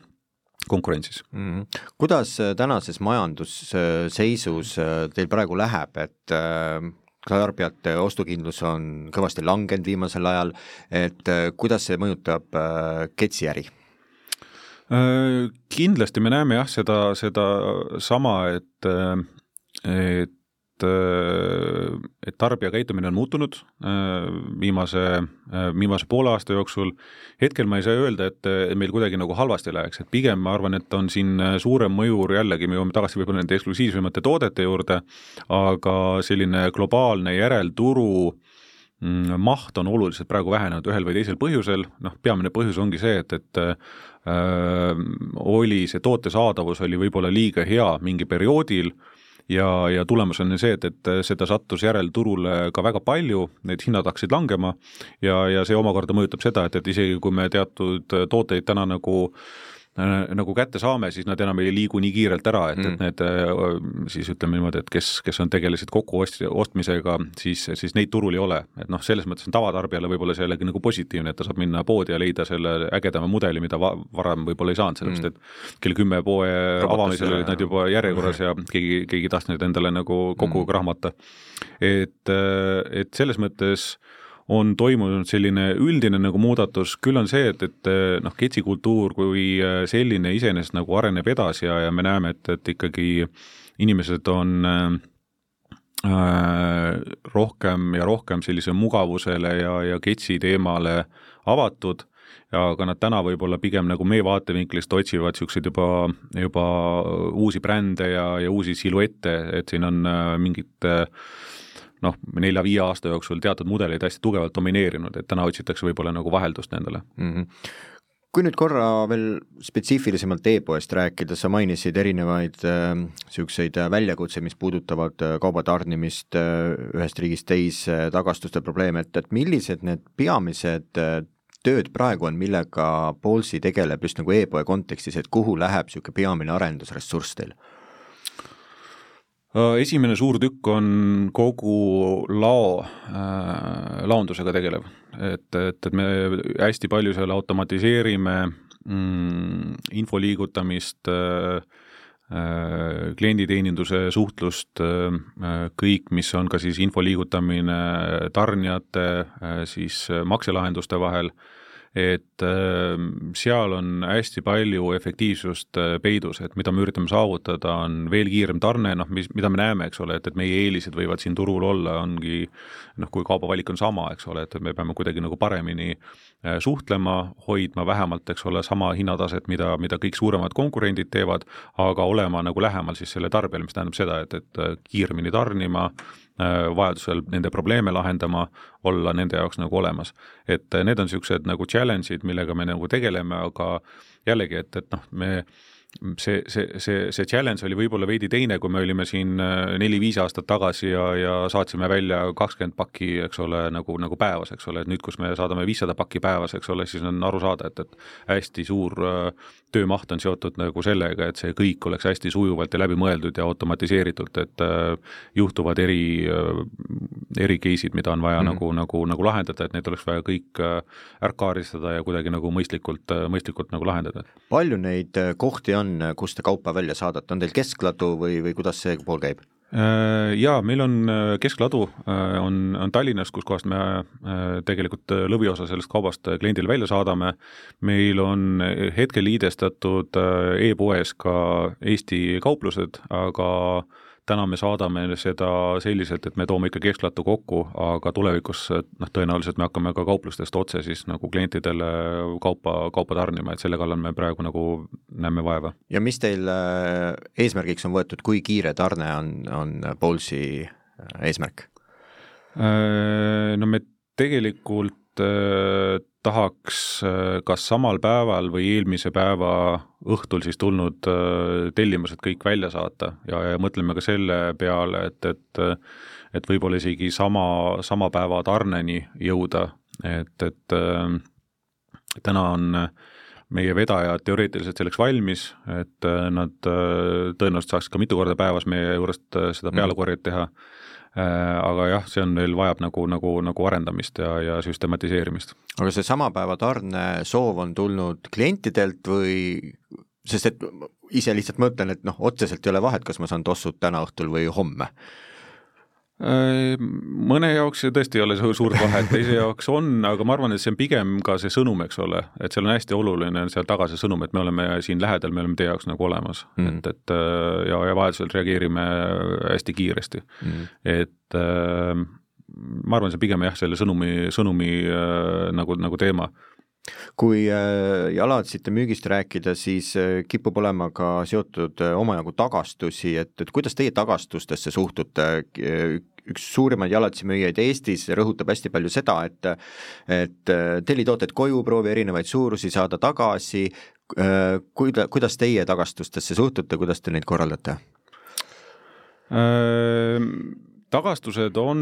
konkurentsis mm. -hmm. kuidas tänases majandusseisus teil praegu läheb, et tarbijate ostukindlus on kõvasti langenud viimasel ajal, et kuidas see mõjutab Ketsi äri? Kindlasti me näeme jah, seda, seda sama, et, et et, et tarbija käitumine on muutunud äh, viimase, äh, viimase poole aasta jooksul. hetkel ma ei saa öelda, et meil kuidagi nagu halvasti läheks, et pigem ma arvan, et on siin suurem mõjur jällegi, me jõuame tagasi võib-olla nende eksklusiivsemate toodete juurde, aga selline globaalne järelturu mm, maht on oluliselt praegu vähenenud ühel või teisel põhjusel, noh, peamine põhjus ongi see, et, et äh, oli see toote saadavus oli võib-olla liiga hea mingi perioodil äh,, ja, ja tulemus on see, et, et seda sattus järelturule ka väga palju, need hinnad hakkasid langema ja, ja see omakorda mõjutab seda, et, et isegi kui me teatud tooteid täna nagu äh, nagu kätte saame, siis nad enam ei liigu nii kiirelt ära, et mm., et need äh, siis ütleme niimoodi, et kes, kes on, tegelesid kokkuost-, ostmisega, siis, siis neid turul ei ole. et noh, selles mõttes on tavatarbijale võib-olla see jällegi nagu positiivne, et ta saab minna poodi ja leida selle ägedama mudeli, mida va-, varem võib-olla ei saanud, sellepärast mm. et kell kümme poe avamisel olid nad juba järjekorras ja keegi, keegi ei tahtnud endale nagu kokku mm. krahmata. et, äh, et selles mõttes äh, on toimunud selline üldine nagu muudatus, küll on see, et, et noh, ketsikultuur kui äh, selline iseenesest nagu areneb edasi ja, ja me näeme, et, et ikkagi inimesed on äh, rohkem ja rohkem sellise mugavusele ja, ja ketsi teemale avatud ja ka nad täna võib-olla pigem nagu meie vaatevinklist otsivad niisuguseid juba, juba uusi brände ja, ja uusi siluette, et siin on mingid äh, noh, nelja-viie aasta jooksul teatud mudeleid hästi tugevalt domineerinud, et täna otsitakse võib-olla nagu vaheldust nendele mm. -hmm kui nüüd korra veel spetsiifilisemalt e-poest rääkida, sa mainisid erinevaid niisuguseid äh, väljakutseid, mis puudutavad äh, kauba tarnimist äh, ühest riigist teise, tagastuste probleeme, et, et millised need peamised äh, tööd praegu on, millega Polsi tegeleb just nagu e-poe kontekstis, et kuhu läheb niisugune peamine arendusressurss teil? Äh, esimene suur tükk on kogu lao äh,, laondusega tegelev, et, et, et me hästi palju seal automatiseerime mm, info liigutamist äh,, äh, klienditeeninduse suhtlust äh,, kõik, mis on ka siis info liigutamine tarnijate äh,, siis makselahenduste vahel äh,, et ähm, seal on hästi palju efektiivsust äh, peidus, et mida me üritame saavutada, on veel kiirem tarne, noh, mis, mida me näeme, eks ole, et, et meie eelised võivad siin turul olla, ongi noh, kui kaubavalik on sama, eks ole, et me peame kuidagi nagu paremini äh, suhtlema, hoidma vähemalt, eks ole, sama hinnataset, mida, mida kõik suuremad konkurendid teevad, aga olema nagu lähemal siis selle tarbijale, mis tähendab seda, et, et äh, kiiremini tarnima, Äh, vajadusel nende probleeme lahendama, olla nende jaoks nagu olemas. et äh, need on niisugused nagu challenge'id, millega me nagu tegeleme, aga jällegi, et, et noh, me see, see, see, see challenge oli võib-olla veidi teine, kui me olime siin äh, neli-viis aastat tagasi ja, ja saatsime välja kakskümmend pakki, eks ole, nagu, nagu päevas, eks ole, et nüüd, kus me saadame viissada pakki päevas, eks ole, siis on aru saada, et, et hästi suur äh, töömaht on seotud nagu sellega, et see kõik oleks hästi sujuvalt ja läbimõeldud ja automatiseeritult, et äh, juhtuvad eri, eri case'id, mida on vaja mm -hmm. nagu, nagu, nagu lahendada, et need oleks vaja kõik ära kaaristada ja kuidagi nagu mõistlikult, mõistlikult nagu lahendada. palju neid kohti on, on, kust te kaupa välja saadate, on teil keskladu või, või kuidas see pool käib? Äh, jaa, meil on äh, keskladu, äh, on, on Tallinnas, kus kohast me tegelikult lõviosa sellest kaubast kliendile välja saadame, meil on hetkel liidestatud e-poes ka Eesti kauplused, aga täna me saadame seda selliselt, et me toome ikka kesklattu kokku, aga tulevikus noh, tõenäoliselt me hakkame ka kauplustest otse siis nagu klientidele kaupa, kaupa tarnima, et selle kallal me praegu nagu näeme vaeva. ja mis teil äh, eesmärgiks on võetud, kui kiire tarne on, on Bolsi äh, eesmärk? Äh, no me tegelikult tahaks kas samal päeval või eelmise päeva õhtul siis tulnud äh, tellimused kõik välja saata ja, ja mõtleme ka selle peale, et, et et võib-olla isegi sama, sama päeva tarneni jõuda, et, et äh, täna on meie vedajad teoreetiliselt selleks valmis, et äh, nad tõenäoliselt saaks ka mitu korda päevas meie juurest seda mm. pealekorjet teha aga jah, see on veel, vajab nagu, nagu, nagu arendamist ja, ja süstematiseerimist. aga see sama päeva tarne soov on tulnud klientidelt või sest et ise lihtsalt mõtlen, et noh, otseselt ei ole vahet, kas ma saan tossud täna õhtul või homme Äh, mõne jaoks see tõesti ei ole suurt vahet, teise jaoks on, aga ma arvan, et see on pigem ka see sõnum, eks ole, et seal on hästi oluline on seal taga see sõnum, et me oleme siin lähedal, me oleme teie jaoks nagu olemas mm, -hmm. et, et äh, ja, ja vajadusel reageerime hästi kiiresti mm, -hmm. et äh, ma arvan, see pigem jah, selle sõnumi, sõnumi äh, nagu, nagu teema kui äh, jalatsite müügist rääkida, siis äh, kipub olema ka seotud äh, omajagu tagastusi, et, et kuidas teie tagastustesse suhtute? Üks suurimaid jalatsimüüjaid Eestis rõhutab hästi palju seda, et et telli tooted koju, proovi erinevaid suurusi, saada tagasi, kuida-, kuidas teie tagastustesse suhtute, kuidas te neid korraldate? tagastused on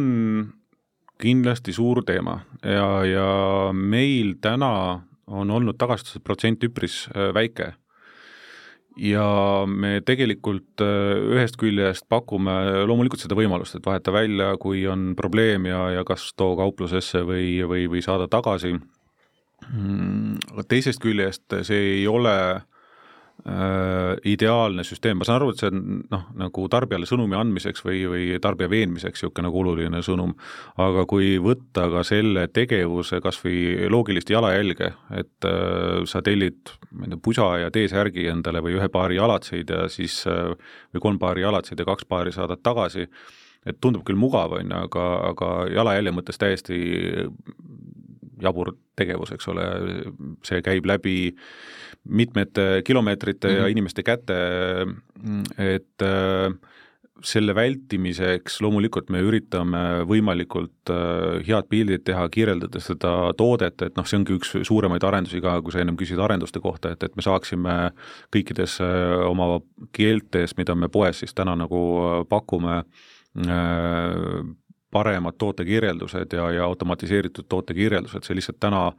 kindlasti suur teema ja, ja meil täna on olnud tagastuse protsent üpris äh, väike. Ja me tegelikult äh, ühest küljest pakume loomulikult seda võimalust, et vaheta välja, kui on probleem ja, ja kas too kauplusesse või, või, või saada tagasi. Mm, teisest küljest see ei ole ideaalne süsteem, ma saan aru, et see on noh, nagu tarbijale sõnumi andmiseks või, või tarbija veenmiseks niisugune nagu oluline sõnum, aga kui võtta ka selle tegevuse kas või loogilist jalajälge, et äh, sa tellid, ma ei tea, pusa ja T-särgi endale või ühe paari jalatseid ja siis äh, või kolm paari jalatseid ja kaks paari saadad tagasi, et tundub küll mugav, on ju, aga, aga jalajälje mõttes täiesti jabur tegevus, eks ole, see käib läbi mitmete kilomeetrite mm -hmm. ja mhm. inimeste käte, et äh, selle vältimiseks loomulikult me üritame võimalikult äh, head pildid teha, kirjeldades seda toodet, et noh, see ongi üks suuremaid arendusi ka, kui sa ennem küsisid arenduste kohta, et, et me saaksime kõikides äh, oma keeltes, mida me poes siis täna nagu pakume, paremad tootekirjeldused ja, ja automatiseeritud tootekirjeldused, see lihtsalt täna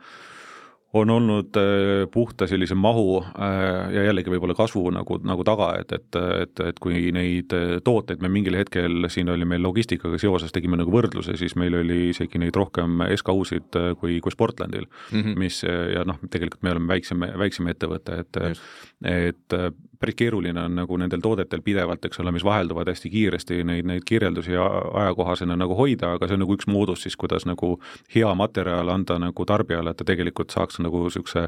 on olnud äh, puhta sellise mahu äh, ja jällegi võib-olla kasvu nagu, nagu taga, et, et, et, et kui neid äh, tooteid me mingil hetkel, siin oli meil logistikaga seoses, tegime nagu võrdluse, siis meil oli isegi neid rohkem SKU-sid kui, kui Sportlandil mm, -hmm. mis ja noh, tegelikult me oleme väiksem, väiksem ettevõte, et et päris keeruline on nagu nendel toodetel pidevalt, eks ole, mis vahelduvad hästi kiiresti, neid, neid kirjeldusi ajakohasena nagu hoida, aga see on nagu üks moodus siis, kuidas nagu hea materjal anda nagu tarbijale, et ta tegelikult saaks nagu niisuguse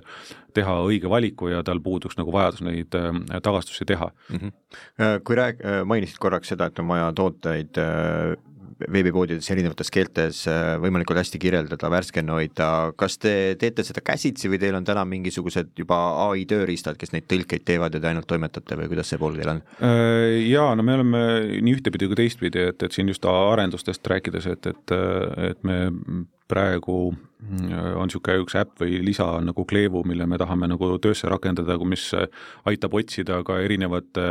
teha õige valiku ja tal puuduks nagu vajadus neid äh, tagastusi teha mm. -hmm. Kui rääk-, mainisid korraks seda, et on vaja tooteid äh, veebipoodides erinevates keeltes äh, võimalikult hästi kirjeldada, värskena hoida, kas te teete seda käsitsi või teil on täna mingisugused juba ai tööriistad, kes neid tõlkeid teevad ja te ainult toimetate või kuidas see pool teil on? Äh, jaa, no me oleme nii ühtepidi kui teistpidi, et, et siin just arendustest rääkides, et, et, et me praegu on niisugune üks äpp või lisa nagu Kleevu, mille me tahame nagu töösse rakendada, mis aitab otsida ka erinevate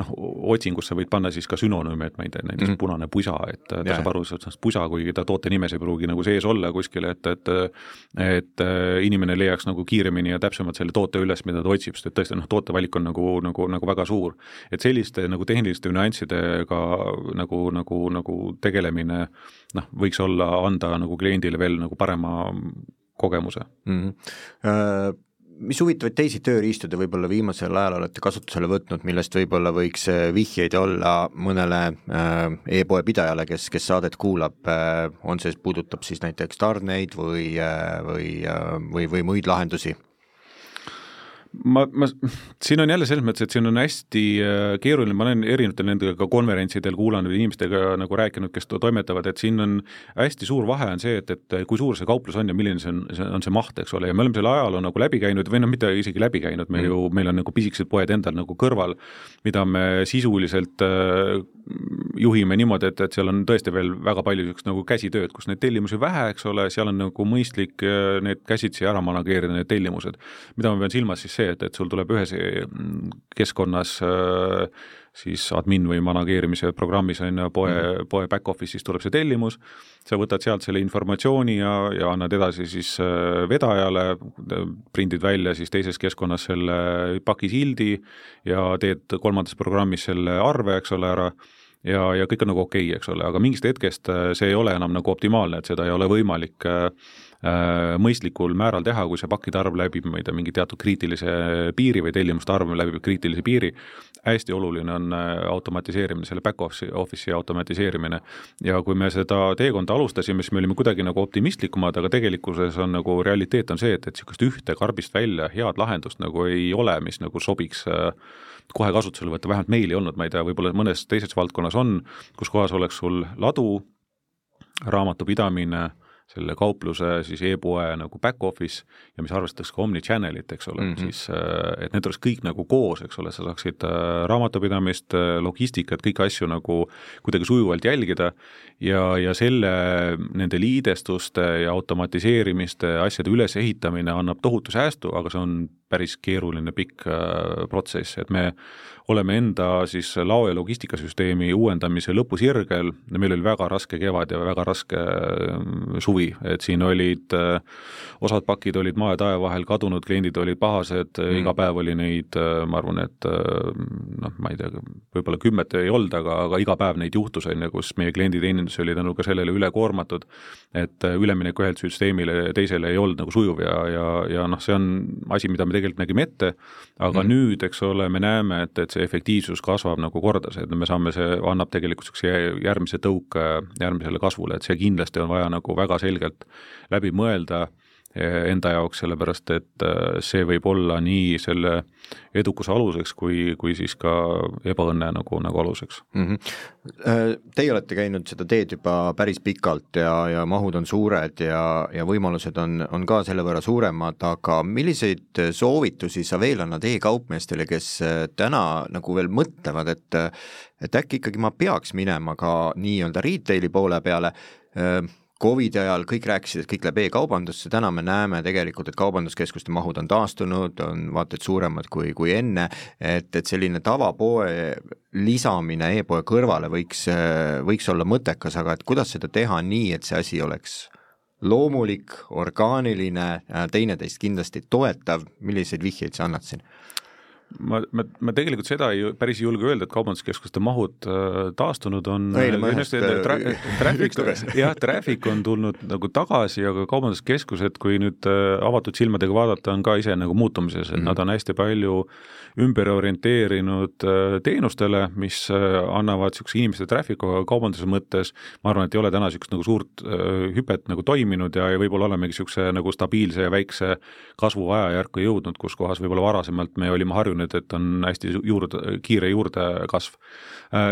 noh, otsingusse võid panna siis ka sünonüüme, et ma ei tea, näiteks mm -hmm. punane pusa, et ta yeah. saab aru sellest pusa, kuigi ta toote nimes ei pruugi nagu sees olla kuskil, et, et et äh, inimene leiaks nagu kiiremini ja täpsemalt selle toote üles, mida ta otsib, sest et tõesti noh, tootevalik on nagu, nagu, nagu väga suur. et selliste nagu tehniliste nüanssidega nagu, nagu, nagu tegelemine noh, võiks olla, anda nagu kliendile veel nagu parema kogemuse mm. -hmm. Mis huvitavaid teisi tööriistu te võib-olla viimasel ajal olete kasutusele võtnud, millest võib-olla võiks äh, vihjeid olla mõnele äh, e-poe pidajale, kes, kes saadet kuulab, äh, on see, puudutab siis näiteks tarneid või, või, või, või muid lahendusi? Ma, ma, siin on jälle selles mõttes, et siin on hästi äh, keeruline, ma olen erinevatel nendega ka konverentsidel kuulanud, inimestega nagu rääkinud, kes toimetavad, et siin on hästi suur vahe on see, et, et kui suur see kauplus on ja milline see on, see on see maht, eks ole, ja me oleme selle ajaloo nagu läbi käinud või noh, mitte isegi läbi käinud, me mm. ju, meil on nagu pisikesed poed endal nagu kõrval, mida me sisuliselt äh, juhime niimoodi, et, et seal on tõesti veel väga palju niisugust nagu käsitööd, kus neid tellimusi vähe, eks ole, seal on nagu mõistlik äh, need käsitsi ära manageerida, need tellimused. mida ma pean silmas siis see, et, et sul tuleb ühes mm, keskkonnas äh, siis admin või manageerimise programmis on ju poe mm, -hmm. poe back-office'is tuleb see tellimus, sa võtad sealt selle informatsiooni ja, ja annad edasi siis äh, vedajale, prindid välja siis teises keskkonnas selle pakisildi ja teed kolmandas programmis selle arve, eks ole, ära ja, ja kõik on nagu okei okay,, eks ole, aga mingist hetkest äh, see ei ole enam nagu optimaalne, et seda ei ole võimalik äh, äh, mõistlikul määral teha, kui see pakkide arv läbib, ma ei tea, mingi teatud kriitilise piiri või tellimuste arv läbib kriitilise piiri, hästi oluline on äh, automatiseerimine, selle back-office'i, office'i automatiseerimine. ja kui me seda teekonda alustasime, siis me olime kuidagi nagu optimistlikumad, aga tegelikkuses on nagu realiteet on see, et, et niisugust ühte karbist välja head lahendust nagu ei ole, mis nagu sobiks äh, kohe kasutusele võtta, vähemalt meil ei olnud, ma ei tea, võib-olla mõnes teises valdkonnas on, kus kohas oleks sul ladu, raamatupidamine selle kaupluse siis e-poe nagu back-office ja mis arvestaks ka omni-channel'it, eks ole mm, -hmm. siis äh, et need oleks kõik nagu koos, eks ole, sa saaksid äh, raamatupidamist, äh, logistikat, kõiki asju nagu kuidagi sujuvalt jälgida ja, ja selle, nende liidestuste ja automatiseerimiste asjade ülesehitamine annab tohutu säästu, aga see on päris keeruline pikk protsess, et me oleme enda siis lao- ja logistikasüsteemi uuendamise lõpusirgel, meil oli väga raske kevad ja väga raske suvi huvi, et siin olid, äh, osad pakid olid maa ja taeva vahel kadunud, kliendid olid pahased mm., iga päev oli neid, äh, ma arvan, et äh, noh, ma ei tea, võib-olla kümmet ei olnud, aga, aga iga päev neid juhtus, on ju, kus meie klienditeenindus oli tänu ka sellele ülekoormatud, et üleminek ühelt süsteemile teisele ei olnud nagu sujuv ja, ja, ja noh, see on asi, mida me tegelikult nägime ette, aga mm. nüüd, eks ole, me näeme, et, et see efektiivsus kasvab nagu kordades, et me saame, see annab tegelikult niisuguse järgmise tõuke järgmisele kasvule, et see kindlasti on vaja nagu väga selgelt läbi mõelda enda jaoks, sellepärast et eh, see võib olla nii selle edukuse aluseks kui, kui siis ka ebaõnne nagu, nagu aluseks mm. -hmm. Teie olete käinud seda teed juba päris pikalt ja, ja mahud on suured ja, ja võimalused on, on ka selle võrra suuremad, aga milliseid soovitusi sa veel annad e-kaupmeestele, kes täna nagu veel mõtlevad, et et äkki ikkagi ma peaks minema ka nii-öelda retaili poole peale, Covidi ajal kõik rääkisid, et kõik läheb e-kaubandusse, täna me näeme tegelikult, et kaubanduskeskuste mahud on taastunud, on vaata et suuremad kui, kui enne, et, et selline tavapoe lisamine e-poe kõrvale võiks, võiks olla mõttekas, aga et kuidas seda teha nii, et see asi oleks loomulik, orgaaniline, teineteist kindlasti toetav, milliseid vihjeid sa annad siin? Ma, ma, ma tegelikult seda ei, päris ei julge öelda, et kaubanduskeskuste mahud äh, taastunud on. Traffic, jah, traffic on tulnud nagu tagasi, aga kaubanduskeskused, kui nüüd äh, avatud silmadega vaadata, on ka ise nagu muutumises, et mm -hmm. nad on hästi palju ümber orienteerinud äh, teenustele, mis annavad niisuguse inimeste traffic'u kaubanduse mõttes, ma arvan, et ei ole täna niisugust nagu suurt hüpet nagu toiminud ja, ja võib-olla olemegi niisuguse nagu stabiilse ja väikse kasvu ajajärku jõudnud, kus kohas võib-olla varasemalt me olime harjunud nüüd, et on hästi juurde, kiire juurdekasv.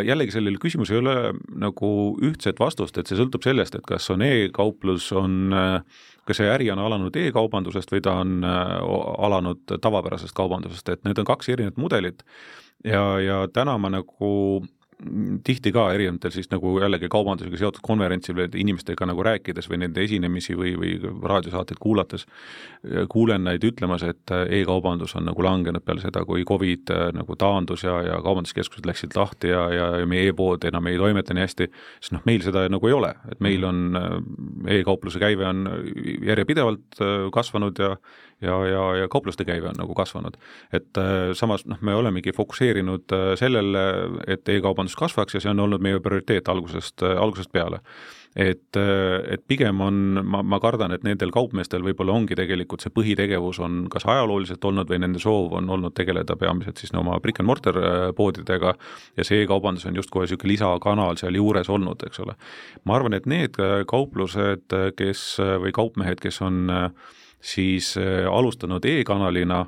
Jällegi sellele küsimusele ei ole nagu ühtset vastust, et see sõltub sellest, et kas on e-kauplus, on kas see äri on alanud e-kaubandusest või ta on alanud tavapärasest kaubandusest, et need on kaks erinevat mudelit ja, ja täna ma nagu tihti ka erinevatel siis nagu jällegi kaubandusega seotud konverentsil või inimestega nagu rääkides või nende esinemisi või, või raadiosaateid kuulates, kuulen neid ütlemas, et e-kaubandus on nagu langenud peale seda, kui Covid äh, nagu taandus ja, ja kaubanduskeskused läksid lahti ja, ja, ja meie e-pood enam ei toimeta nii hästi, siis noh, meil seda nagu ei ole, et meil on äh, e-kaupluse käive on järjepidevalt äh, kasvanud ja ja, ja, ja kaupluste käive on nagu kasvanud. et äh, samas noh, me olemegi fokusseerinud äh, sellele, et e-kaubandus kasvaks ja see on olnud meie prioriteet algusest äh,, algusest peale et, et pigem on, ma, ma kardan, et nendel kaupmeestel võib-olla ongi tegelikult see põhitegevus on kas ajalooliselt olnud või nende soov on olnud tegeleda peamiselt siis no, oma brick and mortar poodidega ja see e-kaubandus on justkui niisugune lisakanal seal juures olnud, eks ole. ma arvan, et need kauplused, kes või kaupmehed, kes on äh, siis äh, alustanud e-kanalina,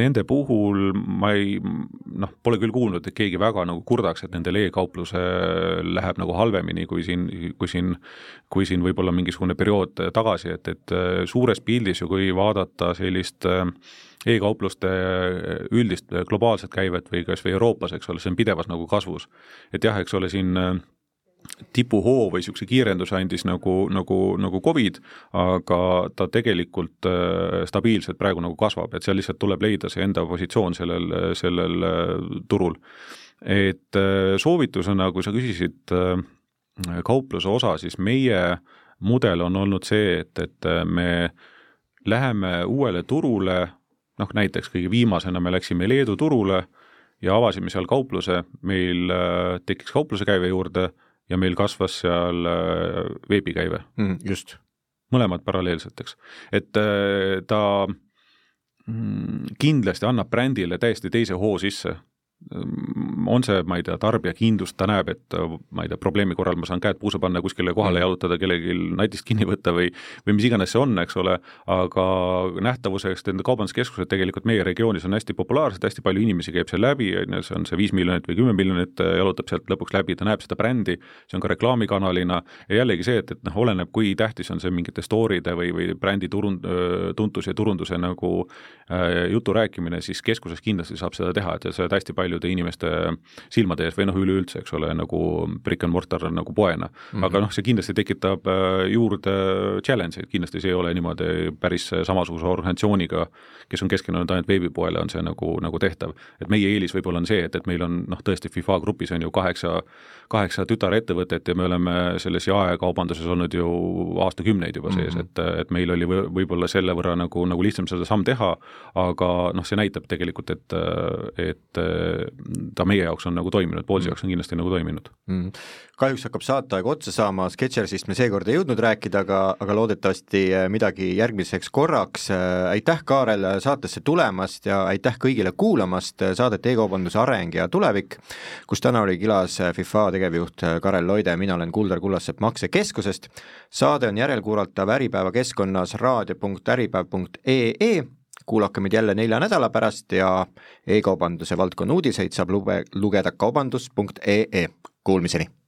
nende puhul ma ei noh, pole küll kuulnud, et keegi väga nagu kurdaks, et nendel e-kauplusel läheb nagu halvemini kui siin, kui siin, kui siin võib-olla mingisugune periood tagasi, et, et äh, suures pildis ju kui vaadata sellist äh, e-kaupluste üldist globaalset käivet või kas või Euroopas, eks ole, see on pidevas nagu kasvus. et jah, eks ole, siin tipuhoo või niisuguse kiirenduse andis nagu, nagu, nagu Covid, aga ta tegelikult äh, stabiilselt praegu nagu kasvab, et seal lihtsalt tuleb leida see enda positsioon sellel, sellel äh, turul. et äh, soovitusena, kui sa küsisid kaupluse osa, siis meie mudel on olnud see, et, et me läheme uuele turule, noh näiteks kõige viimasena me läksime Leedu turule ja avasime seal kaupluse, meil tekkis kaupluse käive juurde ja meil kasvas seal äh, veebikäive mm,. just mõlemad paralleelselt, eks. et ta mm, kindlasti annab brändile täiesti teise hoo sisse on see, ma ei tea, tarbijakindlust, ta näeb, et ma ei tea, probleemi korral ma saan käed puusa panna kuskile kohale mm. jalutada, kellelgi natist kinni võtta või või mis iganes see on, eks ole, aga nähtavuseks nende kaubanduskeskused tegelikult meie regioonis on hästi populaarsed, hästi palju inimesi käib seal läbi, on ju, see on see viis miljonit või kümme miljonit, jalutab sealt lõpuks läbi, ta näeb seda brändi, see on ka reklaamikanalina ja jällegi see, et, et noh, oleneb, kui tähtis on see mingite story'de või, või brändi turund-, tuntuse ja turunduse nagu äh, jutu rääkimine, siis keskuses kindlasti saab seda teha, et sa oled hästi palju paljude inimeste silmade ees või noh, üleüldse, eks ole, nagu brick and mortar nagu poena mm. -hmm. aga noh, see kindlasti tekitab äh, juurde challenge'eid, kindlasti see ei ole niimoodi päris samasuguse organisatsiooniga, kes on keskendunud ainult veebipoele, on see nagu, nagu tehtav. et meie eelis võib-olla on see, et, et meil on noh, tõesti FIFA grupis on ju kaheksa, kaheksa tütarettevõtet ja me oleme selles jaekaubanduses olnud ju aastakümneid juba sees mm, -hmm. et, et meil oli võib-olla selle võrra nagu, nagu lihtsam seda samm teha, aga noh, see näitab tegelikult, et, et ta meie jaoks on nagu toiminud, Poolsi mm. jaoks on kindlasti nagu toiminud mm.. kahjuks hakkab saateaeg otsa saama, Sketchersist me seekord ei jõudnud rääkida, aga, aga loodetavasti äh, midagi järgmiseks korraks. Äh, aitäh, Kaarel, saatesse tulemast ja aitäh kõigile kuulamast saadet E-kaubanduse areng ja tulevik, kus täna oli külas FIFA tegevjuht Karel Loide, mina olen Kuldar Kullassepp Maksekeskusest. saade on järelkuulatav Äripäeva keskkonnas raadio.äripäev.ee kuulake meid jälle nelja nädala pärast ja e-kaubanduse valdkonna uudiseid saab lube, lugeda kaubandus.ee, kuulmiseni!